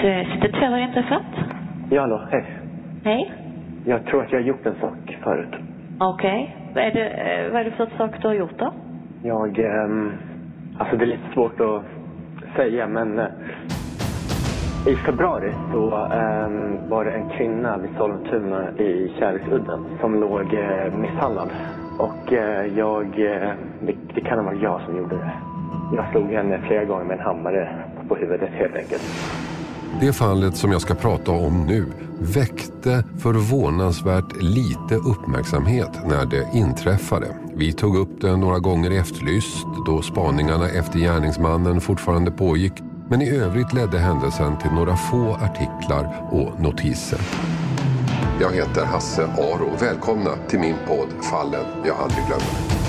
Sitter Trevor inträffat? Ja, hallå, hej. Hej. Jag tror att jag har gjort en sak förut. Okej. Vad är det, eh, vad är det för sak du har gjort då? Jag, ehm, alltså det är lite svårt att säga, men eh, i februari så ehm, var det en kvinna vid Sollentuna i Kärleksudden som låg eh, misshandlad. Och eh, jag, eh, det, det kan ha varit jag som gjorde det. Jag slog henne flera gånger med en hammare på huvudet helt enkelt. Det fallet som jag ska prata om nu väckte förvånansvärt lite uppmärksamhet när det inträffade. Vi tog upp det några gånger i Efterlyst då spaningarna efter gärningsmannen fortfarande pågick men i övrigt ledde händelsen till några få artiklar och notiser. Jag heter Hasse Aro. Välkomna till min podd Fallen jag aldrig glömmer.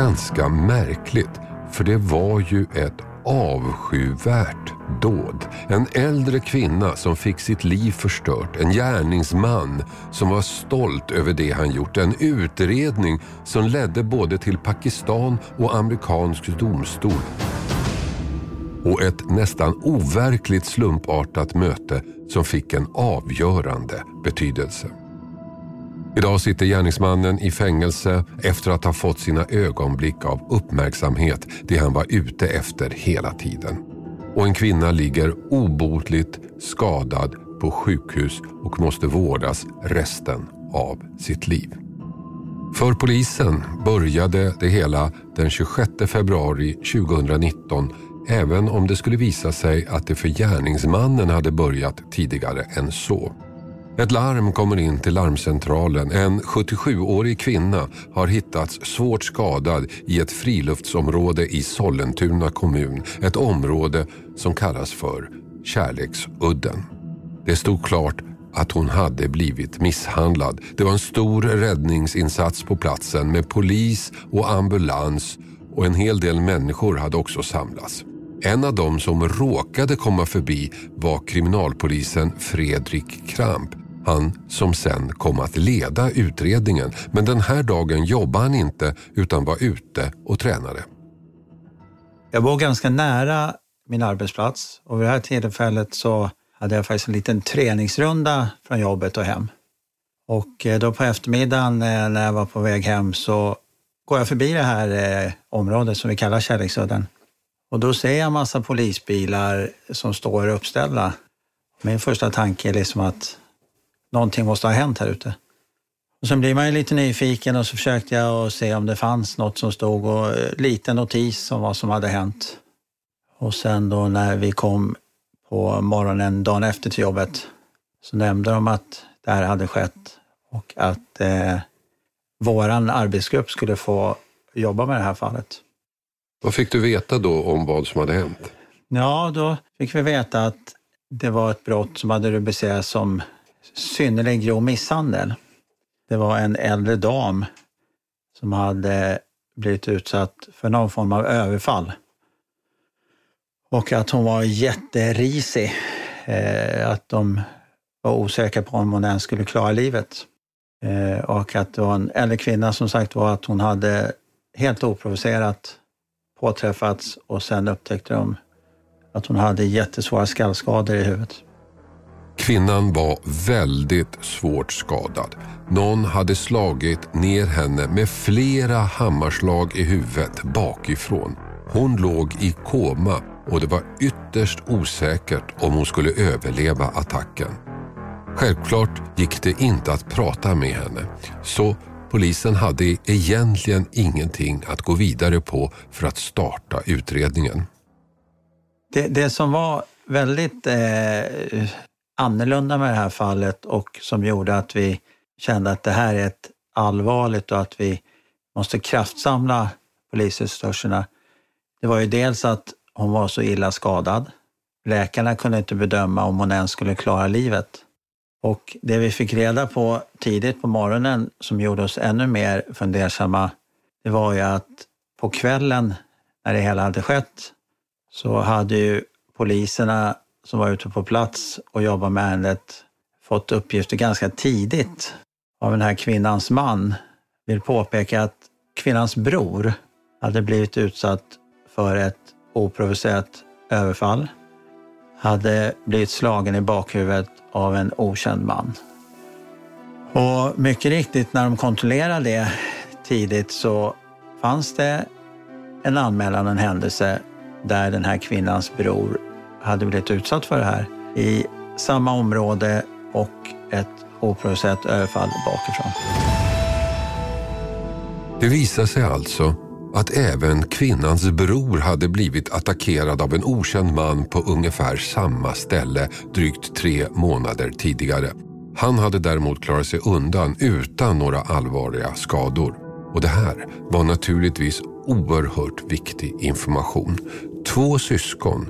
Ganska märkligt för det var ju ett avskyvärt dåd. En äldre kvinna som fick sitt liv förstört, en gärningsman som var stolt över det han gjort, en utredning som ledde både till Pakistan och amerikansk domstol och ett nästan overkligt slumpartat möte som fick en avgörande betydelse. Idag sitter gärningsmannen i fängelse efter att ha fått sina ögonblick av uppmärksamhet, det han var ute efter hela tiden. Och en kvinna ligger obotligt skadad på sjukhus och måste vårdas resten av sitt liv. För polisen började det hela den 26 februari 2019 även om det skulle visa sig att det för gärningsmannen hade börjat tidigare än så. Ett larm kommer in till larmcentralen. En 77-årig kvinna har hittats svårt skadad i ett friluftsområde i Sollentuna kommun. Ett område som kallas för Kärleksudden. Det stod klart att hon hade blivit misshandlad. Det var en stor räddningsinsats på platsen med polis och ambulans och en hel del människor hade också samlats. En av dem som råkade komma förbi var kriminalpolisen Fredrik Kramp han som sen kom att leda utredningen. Men den här dagen jobbade han inte utan var ute och tränade. Jag bor ganska nära min arbetsplats och vid det här tillfället så hade jag faktiskt en liten träningsrunda från jobbet och hem. Och eh, då på eftermiddagen eh, när jag var på väg hem så går jag förbi det här eh, området som vi kallar Kärleksudden. Och då ser jag en massa polisbilar som står uppställda. Min första tanke är liksom att någonting måste ha hänt här ute. Och sen blir man ju lite nyfiken och så försökte jag att se om det fanns något som stod och eh, lite notis om vad som hade hänt. Och sen då när vi kom på morgonen dagen efter till jobbet så nämnde de att det här hade skett och att eh, våran arbetsgrupp skulle få jobba med det här fallet. Vad fick du veta då om vad som hade hänt? Ja, då fick vi veta att det var ett brott som hade rubricerats som synnerligen grov misshandel. Det var en äldre dam som hade blivit utsatt för någon form av överfall. Och att hon var jätterisig. Eh, att de var osäkra på om hon ens skulle klara livet. Eh, och att det var en äldre kvinna som sagt var att hon hade helt oprovocerat påträffats och sen upptäckte de att hon hade jättesvåra skallskador i huvudet. Kvinnan var väldigt svårt skadad. Någon hade slagit ner henne med flera hammarslag i huvudet bakifrån. Hon låg i koma och det var ytterst osäkert om hon skulle överleva attacken. Självklart gick det inte att prata med henne så polisen hade egentligen ingenting att gå vidare på för att starta utredningen. Det, det som var väldigt eh, annorlunda med det här fallet och som gjorde att vi kände att det här är ett allvarligt och att vi måste kraftsamla polisresurserna. Det var ju dels att hon var så illa skadad. Läkarna kunde inte bedöma om hon ens skulle klara livet. Och det vi fick reda på tidigt på morgonen som gjorde oss ännu mer fundersamma, det var ju att på kvällen när när det hela hade skett, så hade ju poliserna som var ute på plats och jobbade med ärendet fått uppgifter ganska tidigt av den här kvinnans man. Vill påpeka att kvinnans bror hade blivit utsatt för ett oprovocerat överfall, hade blivit slagen i bakhuvudet av en okänd man. Och mycket riktigt, när de kontrollerade det tidigt så fanns det en anmälan, en händelse där den här kvinnans bror hade blivit utsatt för det här i samma område och ett oprovocerat överfall bakifrån. Det visade sig alltså att även kvinnans bror hade blivit attackerad av en okänd man på ungefär samma ställe drygt tre månader tidigare. Han hade däremot klarat sig undan utan några allvarliga skador. Och det här var naturligtvis oerhört viktig information. Två syskon,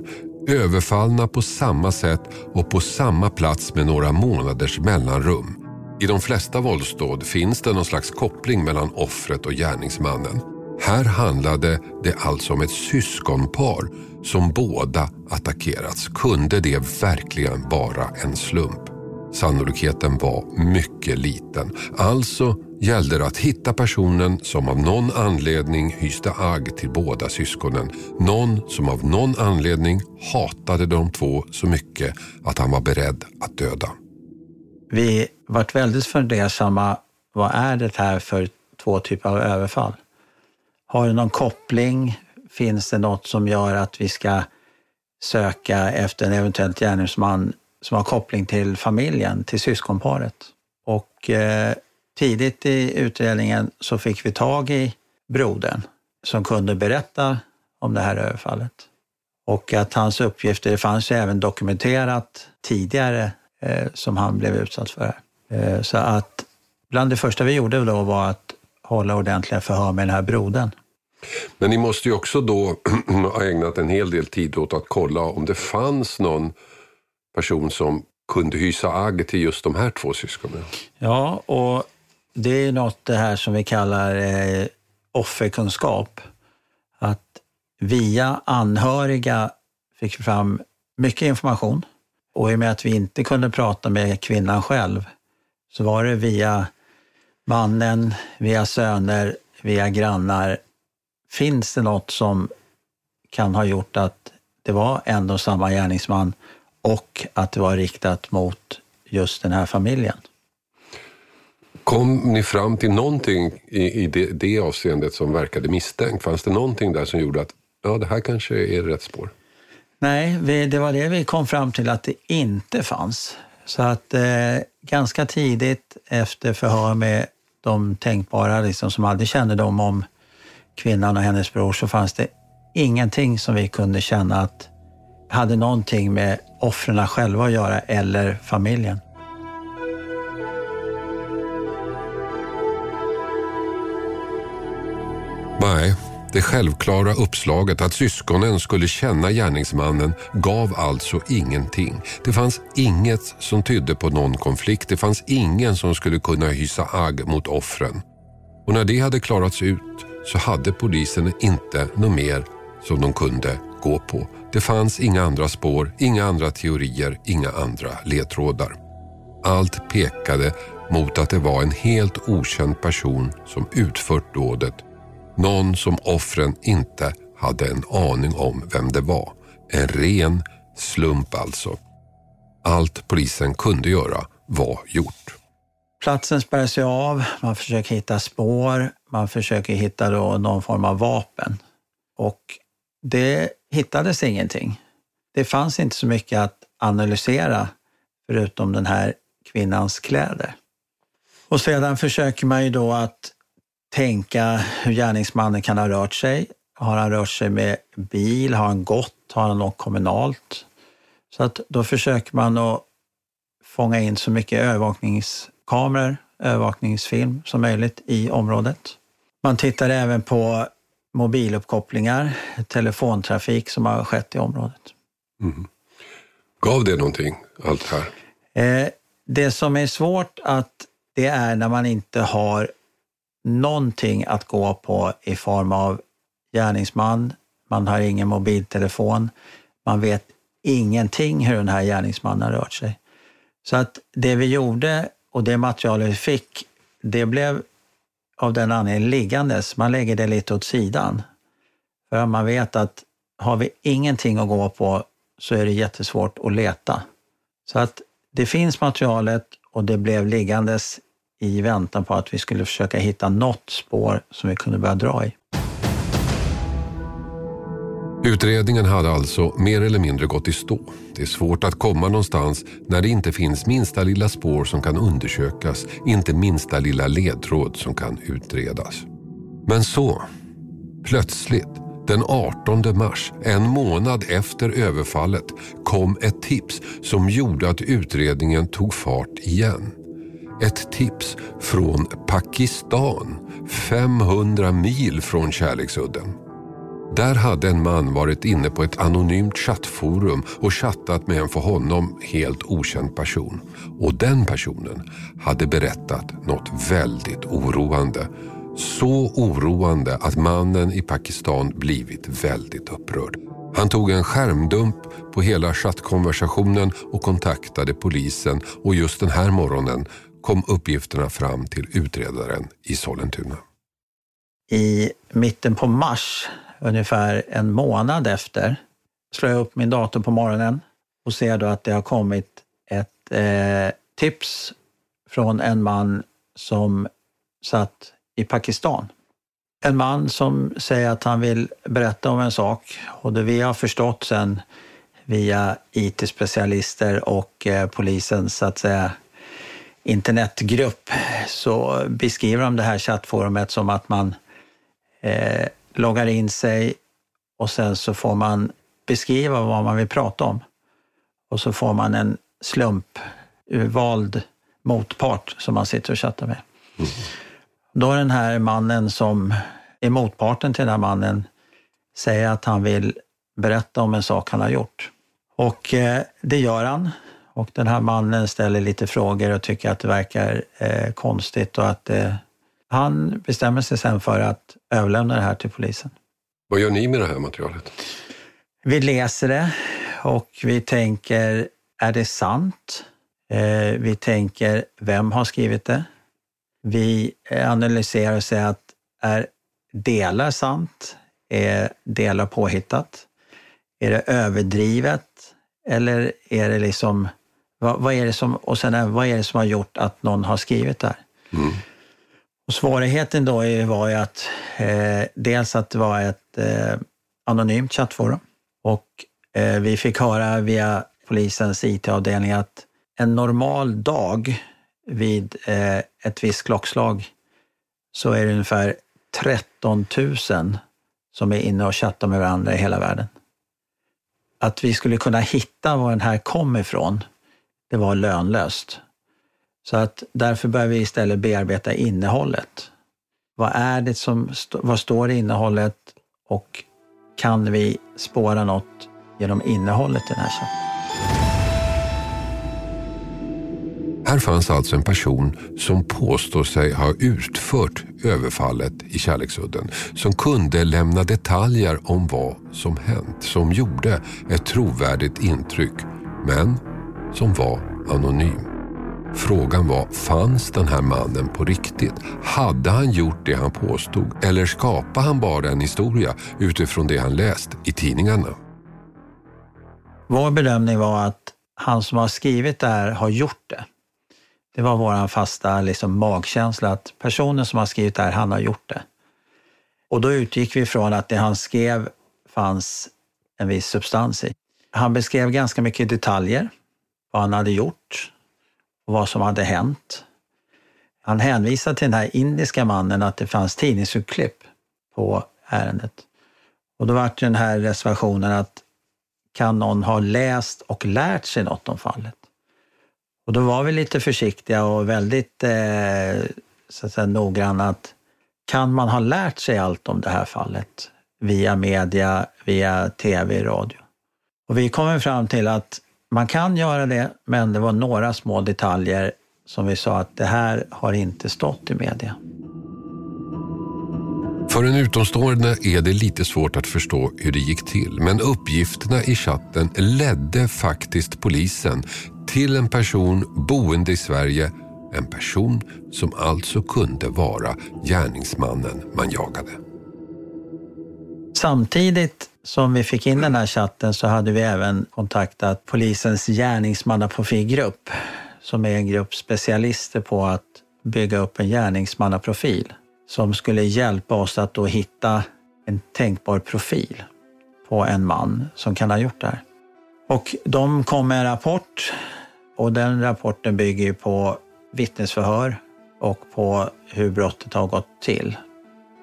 överfallna på samma sätt och på samma plats med några månaders mellanrum. I de flesta våldsdåd finns det någon slags koppling mellan offret och gärningsmannen. Här handlade det alltså om ett syskonpar som båda attackerats. Kunde det verkligen vara en slump? Sannolikheten var mycket liten. Alltså gällde det att hitta personen som av någon anledning hyste agg till båda syskonen. Någon som av någon anledning hatade de två så mycket att han var beredd att döda. Vi vart väldigt fundersamma. Vad är det här för två typer av överfall? Har det någon koppling? Finns det något som gör att vi ska söka efter en eventuell gärningsman som har koppling till familjen, till syskonparet? Och eh, tidigt i utredningen så fick vi tag i brodern som kunde berätta om det här överfallet. Och att hans uppgifter, det fanns ju även dokumenterat tidigare eh, som han blev utsatt för. Eh, så att bland det första vi gjorde då var att hålla ordentliga förhör med den här brodern. Men ni måste ju också då ha ägnat en hel del tid åt att kolla om det fanns någon person som kunde hysa agg till just de här två syskonen. Ja, och det är något det här som vi kallar eh, offerkunskap. Att via anhöriga fick vi fram mycket information och i och med att vi inte kunde prata med kvinnan själv så var det via mannen, via söner, via grannar. Finns det något som kan ha gjort att det var ändå samma gärningsman och att det var riktat mot just den här familjen? Kom ni fram till någonting i, i det, det avseendet som verkade misstänkt? Fanns det någonting där som gjorde att ja, det här kanske är rätt spår? Nej, vi, det var det vi kom fram till att det inte fanns. Så att eh, ganska tidigt efter förhör med de tänkbara liksom, som hade kännedom om kvinnan och hennes bror så fanns det ingenting som vi kunde känna att hade någonting med offren själva att göra eller familjen. Nej, det självklara uppslaget att syskonen skulle känna gärningsmannen gav alltså ingenting. Det fanns inget som tydde på någon konflikt. Det fanns ingen som skulle kunna hysa agg mot offren. Och när det hade klarats ut så hade polisen inte något mer som de kunde gå på. Det fanns inga andra spår, inga andra teorier, inga andra ledtrådar. Allt pekade mot att det var en helt okänd person som utfört dådet någon som offren inte hade en aning om vem det var. En ren slump alltså. Allt polisen kunde göra var gjort. Platsen spärras ju av, man försöker hitta spår, man försöker hitta då någon form av vapen. Och det hittades ingenting. Det fanns inte så mycket att analysera förutom den här kvinnans kläder. Och sedan försöker man ju då att tänka hur gärningsmannen kan ha rört sig. Har han rört sig med bil? Har han gått? Har han åkt kommunalt? Så att då försöker man att fånga in så mycket övervakningskameror, övervakningsfilm som möjligt i området. Man tittar även på mobiluppkopplingar, telefontrafik som har skett i området. Mm. Gav det någonting, allt det här? Eh, det som är svårt att det är när man inte har någonting att gå på i form av gärningsman, man har ingen mobiltelefon, man vet ingenting hur den här gärningsmannen har rört sig. Så att det vi gjorde och det materialet vi fick, det blev av den anledningen liggandes. Man lägger det lite åt sidan. För man vet att har vi ingenting att gå på så är det jättesvårt att leta. Så att det finns materialet och det blev liggandes i väntan på att vi skulle försöka hitta något spår som vi kunde börja dra i. Utredningen hade alltså mer eller mindre gått i stå. Det är svårt att komma någonstans när det inte finns minsta lilla spår som kan undersökas, inte minsta lilla ledtråd som kan utredas. Men så, plötsligt, den 18 mars, en månad efter överfallet, kom ett tips som gjorde att utredningen tog fart igen. Ett tips från Pakistan, 500 mil från Kärleksudden. Där hade en man varit inne på ett anonymt chattforum och chattat med en för honom helt okänd person. Och den personen hade berättat något väldigt oroande. Så oroande att mannen i Pakistan blivit väldigt upprörd. Han tog en skärmdump på hela chattkonversationen och kontaktade polisen och just den här morgonen kom uppgifterna fram till utredaren i Sollentuna. I mitten på mars ungefär en månad efter slår jag upp min dator på morgonen och ser då att det har kommit ett eh, tips från en man som satt i Pakistan. En man som säger att han vill berätta om en sak och det vi har förstått sen via IT-specialister och eh, polisens så att säga internetgrupp så beskriver de det här chattforumet som att man eh, loggar in sig och sen så får man beskriva vad man vill prata om. Och så får man en slumpvald motpart som man sitter och chattar med. Mm. Då är den här mannen som är motparten till den här mannen säger att han vill berätta om en sak han har gjort. Och eh, det gör han. Och den här mannen ställer lite frågor och tycker att det verkar eh, konstigt och att eh, han bestämmer sig sen för att överlämna det här till polisen. Vad gör ni med det här materialet? Vi läser det och vi tänker, är det sant? Eh, vi tänker, vem har skrivit det? Vi analyserar och säger att är delar sant? Är delar påhittat? Är det överdrivet? Eller är det liksom, vad, vad är det som, och sen vad är det som har gjort att någon har skrivit det här? Mm. Och svårigheten då var ju att eh, dels att det var ett eh, anonymt chattforum och eh, vi fick höra via polisens IT-avdelning att en normal dag vid eh, ett visst klockslag så är det ungefär 13 000 som är inne och chattar med varandra i hela världen. Att vi skulle kunna hitta var den här kom ifrån, det var lönlöst. Så att därför börjar vi istället bearbeta innehållet. Vad är det som, vad står i innehållet och kan vi spåra något genom innehållet i den här chatten? Här fanns alltså en person som påstår sig ha utfört överfallet i Kärleksudden. Som kunde lämna detaljer om vad som hänt. Som gjorde ett trovärdigt intryck. Men som var anonym. Frågan var, fanns den här mannen på riktigt? Hade han gjort det han påstod? Eller skapade han bara en historia utifrån det han läst i tidningarna? Vår bedömning var att han som har skrivit det här har gjort det. Det var vår fasta liksom, magkänsla att personen som har skrivit det här, han har gjort det. Och då utgick vi från att det han skrev fanns en viss substans i. Han beskrev ganska mycket detaljer, vad han hade gjort, vad som hade hänt. Han hänvisade till den här indiska mannen att det fanns tidningsutklipp på ärendet. Och då var den här reservationen att kan någon ha läst och lärt sig något om fallet? Och då var vi lite försiktiga och väldigt eh, så att säga, noggranna att kan man ha lärt sig allt om det här fallet via media, via tv, radio? Och vi kommer fram till att man kan göra det, men det var några små detaljer som vi sa att det här har inte stått i media. För en utomstående är det lite svårt att förstå hur det gick till men uppgifterna i chatten ledde faktiskt polisen till en person boende i Sverige en person som alltså kunde vara gärningsmannen man jagade. Samtidigt som vi fick in den här chatten så hade vi även kontaktat polisens gärningsmannaprofilgrupp som är en grupp specialister på att bygga upp en gärningsmannaprofil som skulle hjälpa oss att då hitta en tänkbar profil på en man som kan ha gjort det här. Och de kom med en rapport och den rapporten bygger på vittnesförhör och på hur brottet har gått till.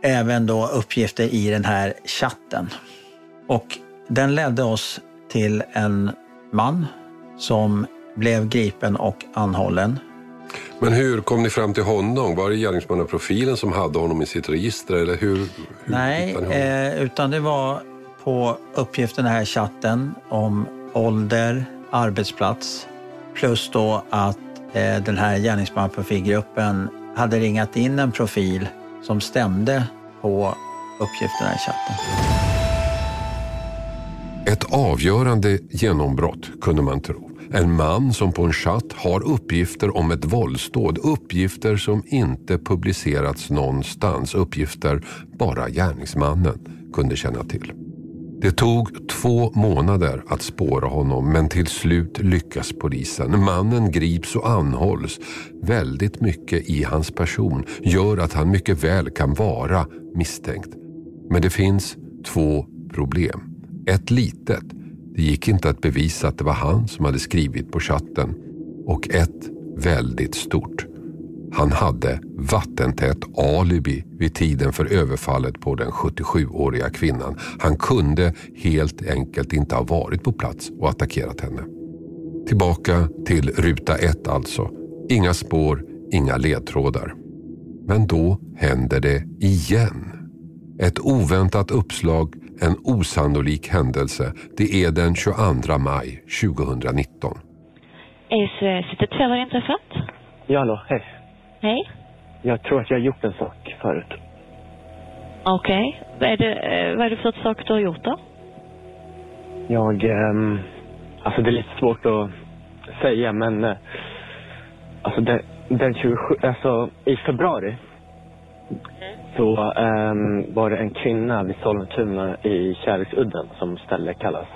Även då uppgifter i den här chatten. Och den ledde oss till en man som blev gripen och anhållen. Men hur kom ni fram till honom? Var det gärningsmannaprofilen som hade honom i sitt register? Eller hur, hur Nej, eh, utan det var på uppgiften i den här chatten om ålder, arbetsplats plus då att eh, den här gärningsmannaprofilgruppen hade ringat in en profil som stämde på uppgifterna i chatten. Ett avgörande genombrott kunde man tro. En man som på en chatt har uppgifter om ett våldsdåd. Uppgifter som inte publicerats någonstans. Uppgifter bara gärningsmannen kunde känna till. Det tog två månader att spåra honom men till slut lyckas polisen. Mannen grips och anhålls. Väldigt mycket i hans person gör att han mycket väl kan vara misstänkt. Men det finns två problem. Ett litet. Det gick inte att bevisa att det var han som hade skrivit på chatten. Och ett väldigt stort. Han hade vattentätt alibi vid tiden för överfallet på den 77-åriga kvinnan. Han kunde helt enkelt inte ha varit på plats och attackerat henne. Tillbaka till ruta ett alltså. Inga spår, inga ledtrådar. Men då händer det igen. Ett oväntat uppslag, en osannolik händelse. Det är den 22 maj 2019. Är sättet fel har inträffat? Ja, hallå, hej. Hej. Jag tror att jag har gjort en sak förut. Okej. Vad, är det, eh, vad är det för sak du har gjort då? Jag, ehm, alltså det är lite svårt att säga men eh, alltså den, den 27, alltså i februari så ehm, var det en kvinna vid Sollentuna i Kärriksudden som stället kallas.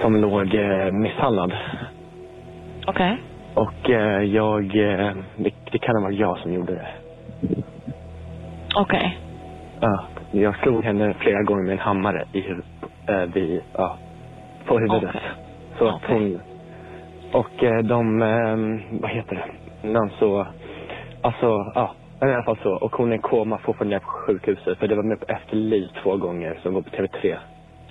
Som låg eh, misshandlad. Okej. Och eh, jag, eh, det, det kan ha varit jag som gjorde det. Okej. Ja, jag slog henne flera gånger med en hammare i huvudet, eh, vid, ja, på huvudet. Okej. Så att hon, och eh, de, eh, vad heter det, namn så, alltså, ja, men i alla fall så. Och hon är i koma, fortfarande på sjukhuset. För det var med på Efterliv två gånger, som var på TV3.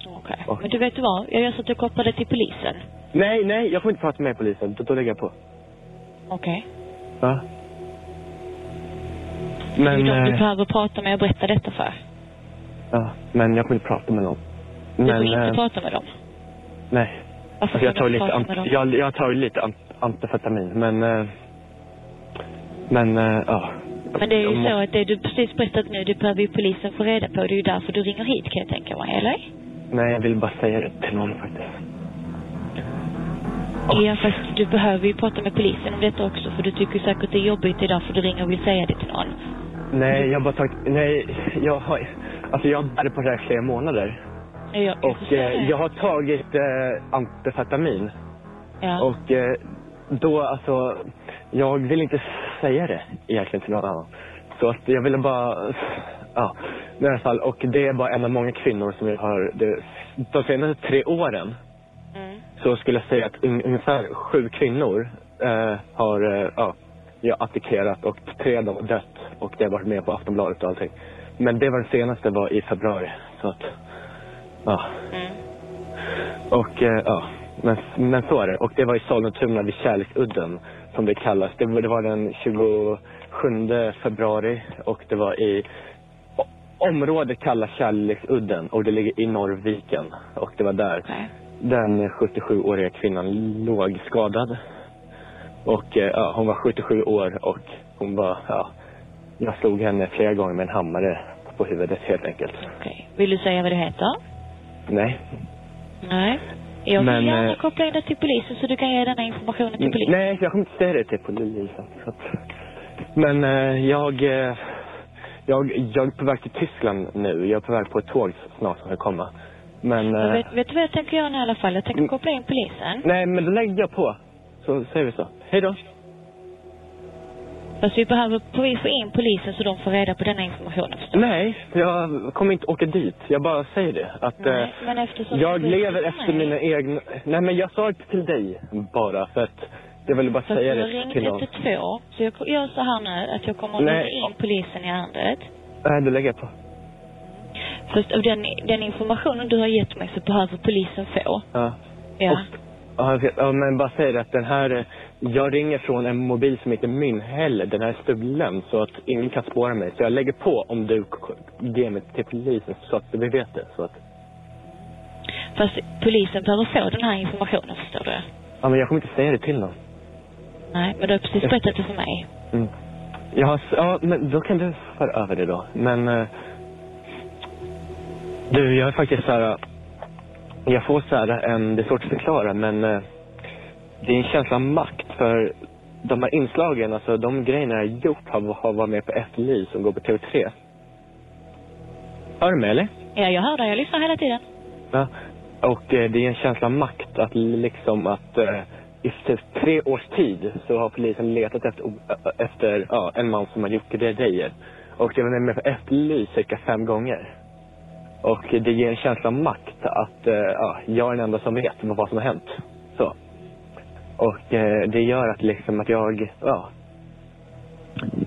Okej. Och- Men du vet du vad? Jag gör så att du kopplar det till polisen. Nej, nej, jag får inte prata med polisen. Då, då lägger jag på. Okej. Ja. Det är Men, ju de du eh, behöver prata med och berätta detta för. ja, men jag får inte prata med någon. Du Men, får inte eh, prata med dem. nej. Varför Alltså, jag tar du lite, ant, dem? jag, jag tar lite ant, amfetamin, men, eh, men, ja. Men det är ju så att det du precis berättat nu, det behöver ju polisen få reda på. Det är ju därför du ringer hit kan jag tänka mig, eller? Nej, jag vill bara säga det till någon faktiskt. Ja, fast du behöver ju prata med polisen om detta också. För du tycker säkert det är jobbigt, är därför du ringer och vill säga det till någon. Nej, jag har bara tagit, nej, jag har, alltså jag har på det här flera månader. Ja, jag, Och eh, jag har tagit eh, amfetamin. Ja. Och eh, då, alltså, jag vill inte säga det egentligen till någon annan. Så att jag ville bara, ja, i alla fall. Och det är bara en av många kvinnor som jag har, det, de senaste tre åren Mm. så skulle jag säga att un, ungefär sju kvinnor eh, har, eh, ja, jag attackerat och tre av dem har dött. Och det har varit med på Aftonbladet och allting. Men det var den senaste var i februari. Så att, ja. Mm. Och eh, ja, men, men så är det. Och det var i Sollentuna vid Kärleksudden som det kallas. Det, var- den 27 februari och det var i området kallas Kärleksudden och det ligger i Norrviken. Och det var där Okej. den 77-åriga kvinnan låg skadad. Och eh, ja, hon var 77 år och hon var, ja, jag slog henne flera gånger med en hammare på huvudet helt enkelt. Okej. Vill du säga vad det heter? Nej. Nej. Jag vill Men, gärna eh, koppla in dig till polisen så du kan ge denna informationen till polisen. Nej, jag kommer inte säga det till polisen. Så att... Men eh, jag, eh, jag, jag är på väg till Tyskland nu. Jag är på väg på ett tåg snart som ska komma. Men... Men Vet, vet du vad jag tänker göra nu i alla fall? Jag tänker Mm. koppla in polisen. nej, men då lägger jag på. Så säger vi så. Hej då. Fast vi behöver vi få in polisen så de får reda på denna informationen förstår du? Nej, jag kommer inte åka dit. Jag bara säger det. Att Nej, eh, men eftersom jag du- lever efter Nej. mina egna... Nej, men jag sa det till dig bara för att jag ville bara Så att säga du har det ringt till någon. 112. Så jag gör så här nu att jag kommer att ringa in polisen i ärendet. Nej, då lägger jag på. Först av den, den informationen du har gett mig så behöver polisen få. Ja. Ja. Och, ja, ja, men bara säg det att den här... eh, Jag ringer från en mobil som inte är min heller. Den här är stulen så att ingen kan spåra mig. Så jag lägger på om du ger mig till polisen så att vi vet det. Så att, Fast polisen behöver få den här informationen förstår du. ja, men jag kommer inte säga det till någon. Nej, men du har precis berättat det för mig. Mm. Jag har, s- ja, men då kan du föra över det då. Men... eh, du, jag är faktiskt så här... Jag får så här en... Det är svårt att förklara, men... eh, det är en känsla av makt för de här inslagen, alltså de grejerna jag gjort har, har varit med på Efterliv som går på TV3. Hör du mig eller? Ja, jag hör dig. Jag lyssnar hela tiden. Ja. Och eh, det är en känsla av makt att liksom att eh, i typ tre års tid så har polisen letat efter, efter ja, en man som har gjort grejer. Och det var med på efterlys cirka fem gånger. Och det ger en känsla av makt att eh, ja, jag är den enda som vet vad som har hänt. Så. Och eh, det gör att liksom att jag, ja.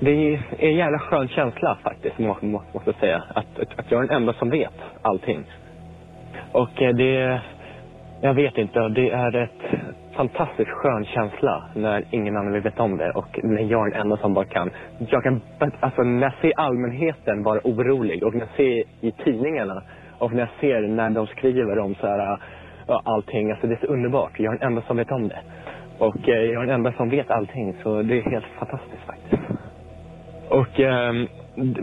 Det är en jävla skön känsla faktiskt, må, må, måste jag säga. Att, att, att jag är den enda som vet allting. Och eh, det, jag vet inte, det är ett fantastiskt skön känsla när ingen annan vill veta om det och när jag är den enda som bara kan. Jag kan, alltså när jag ser allmänheten vara orolig och när jag ser i tidningarna och när jag ser när de skriver om så här, ja, allting, alltså det är så underbart. Jag är den enda som vet om det. Och eh, jag är den enda som vet allting så det är helt fantastiskt faktiskt. Och, eh,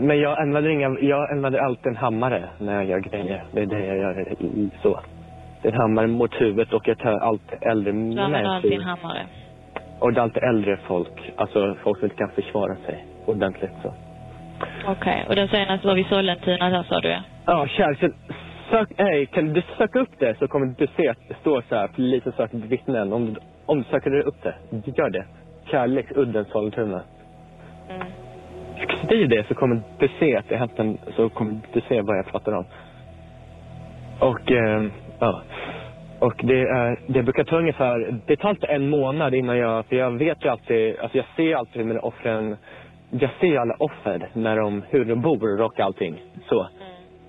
men jag använder inga, jag använder alltid en hammare när jag gör grejer. Det är det jag gör i, i, så. En hammare mot huvudet och jag tar allt äldre Du använder en hammare. Och det är alltid äldre folk, alltså folk som inte kan försvara sig ordentligt så. Okej. Och den senaste var vid Sollentuna, där sa du ja. Ja, kärlek. Sök, hey, kan du söka upp det så kommer du se att det står så här, polisen söker vittnen. Om, du- om du söker upp det, gör det. Kärleksudden Sollentuna. Mm. Skriv det så kommer du se att det hänt en, så kommer du se vad jag pratar om. Och, eh, ja. Och det, är, det brukar ta ungefär, det tar alltid en månad innan jag, för jag vet ju alltid, alltså jag ser alltid mina offren, jag ser alla offer när de, hur de bor och allting. Så.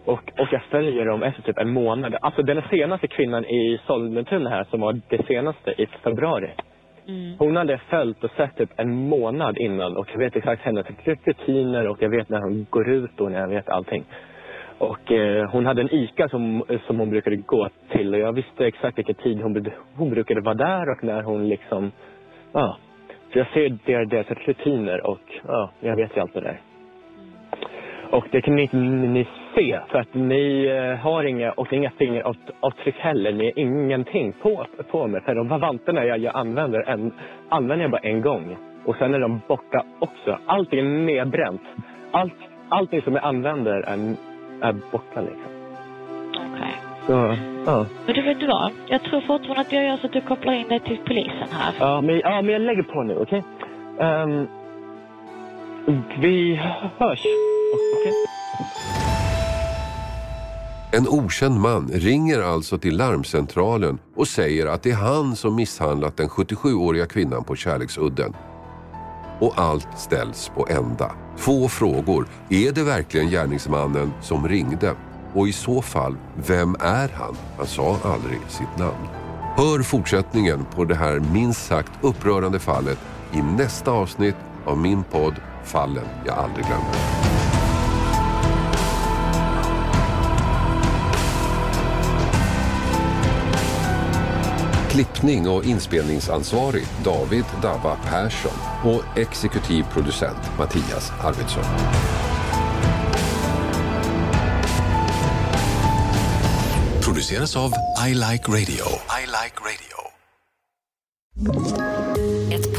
Och, och jag följer dem efter typ en månad. Alltså den senaste kvinnan i Sollentuna här som var det senaste i februari. Mm. Hon hade följt och sett typ en månad innan och jag vet exakt hennes rutiner och jag vet när hon går ut och när jag vet allting. Och eh, hon hade en ICA som, eh, som hon brukade gå till och jag visste exakt vilken tid hon, hon brukade vara där och när hon liksom, ja. Så jag ser deras, deras rutiner och ja, jag vet ju allt det där. Och det kan ni inte ni se för att ni eh, har inga, och inga fingeravtryck heller. Ni har ingenting på, på mig. För de vantarna jag, jag använder, en, använder jag bara en gång. Och sen är de borta också. Allting är nedbränt. Allt, allting som jag använder är, är borta liksom. Okej. Så, ja. Men du vet du vad? Jag tror fortfarande att jag gör så att du kopplar in dig till polisen här. Ja, men, ja, men jag lägger på nu, okej? Ehm, vi hörs. Okej? En okänd man ringer alltså till larmcentralen och säger att det är han som misshandlat den 77-åriga kvinnan på Kärleksudden. Och allt ställs på ända. Två frågor. Är det verkligen gärningsmannen som ringde? Och i så fall, vem är han? Han sa aldrig sitt namn. Hör fortsättningen på det här minst sagt upprörande fallet i nästa avsnitt av min podd Fallen jag aldrig glömmer. klippning och inspelningsansvarig David Dava Persson och exekutiv producent Mattias Arvidsson. Produceras av I Like Radio. I like radio.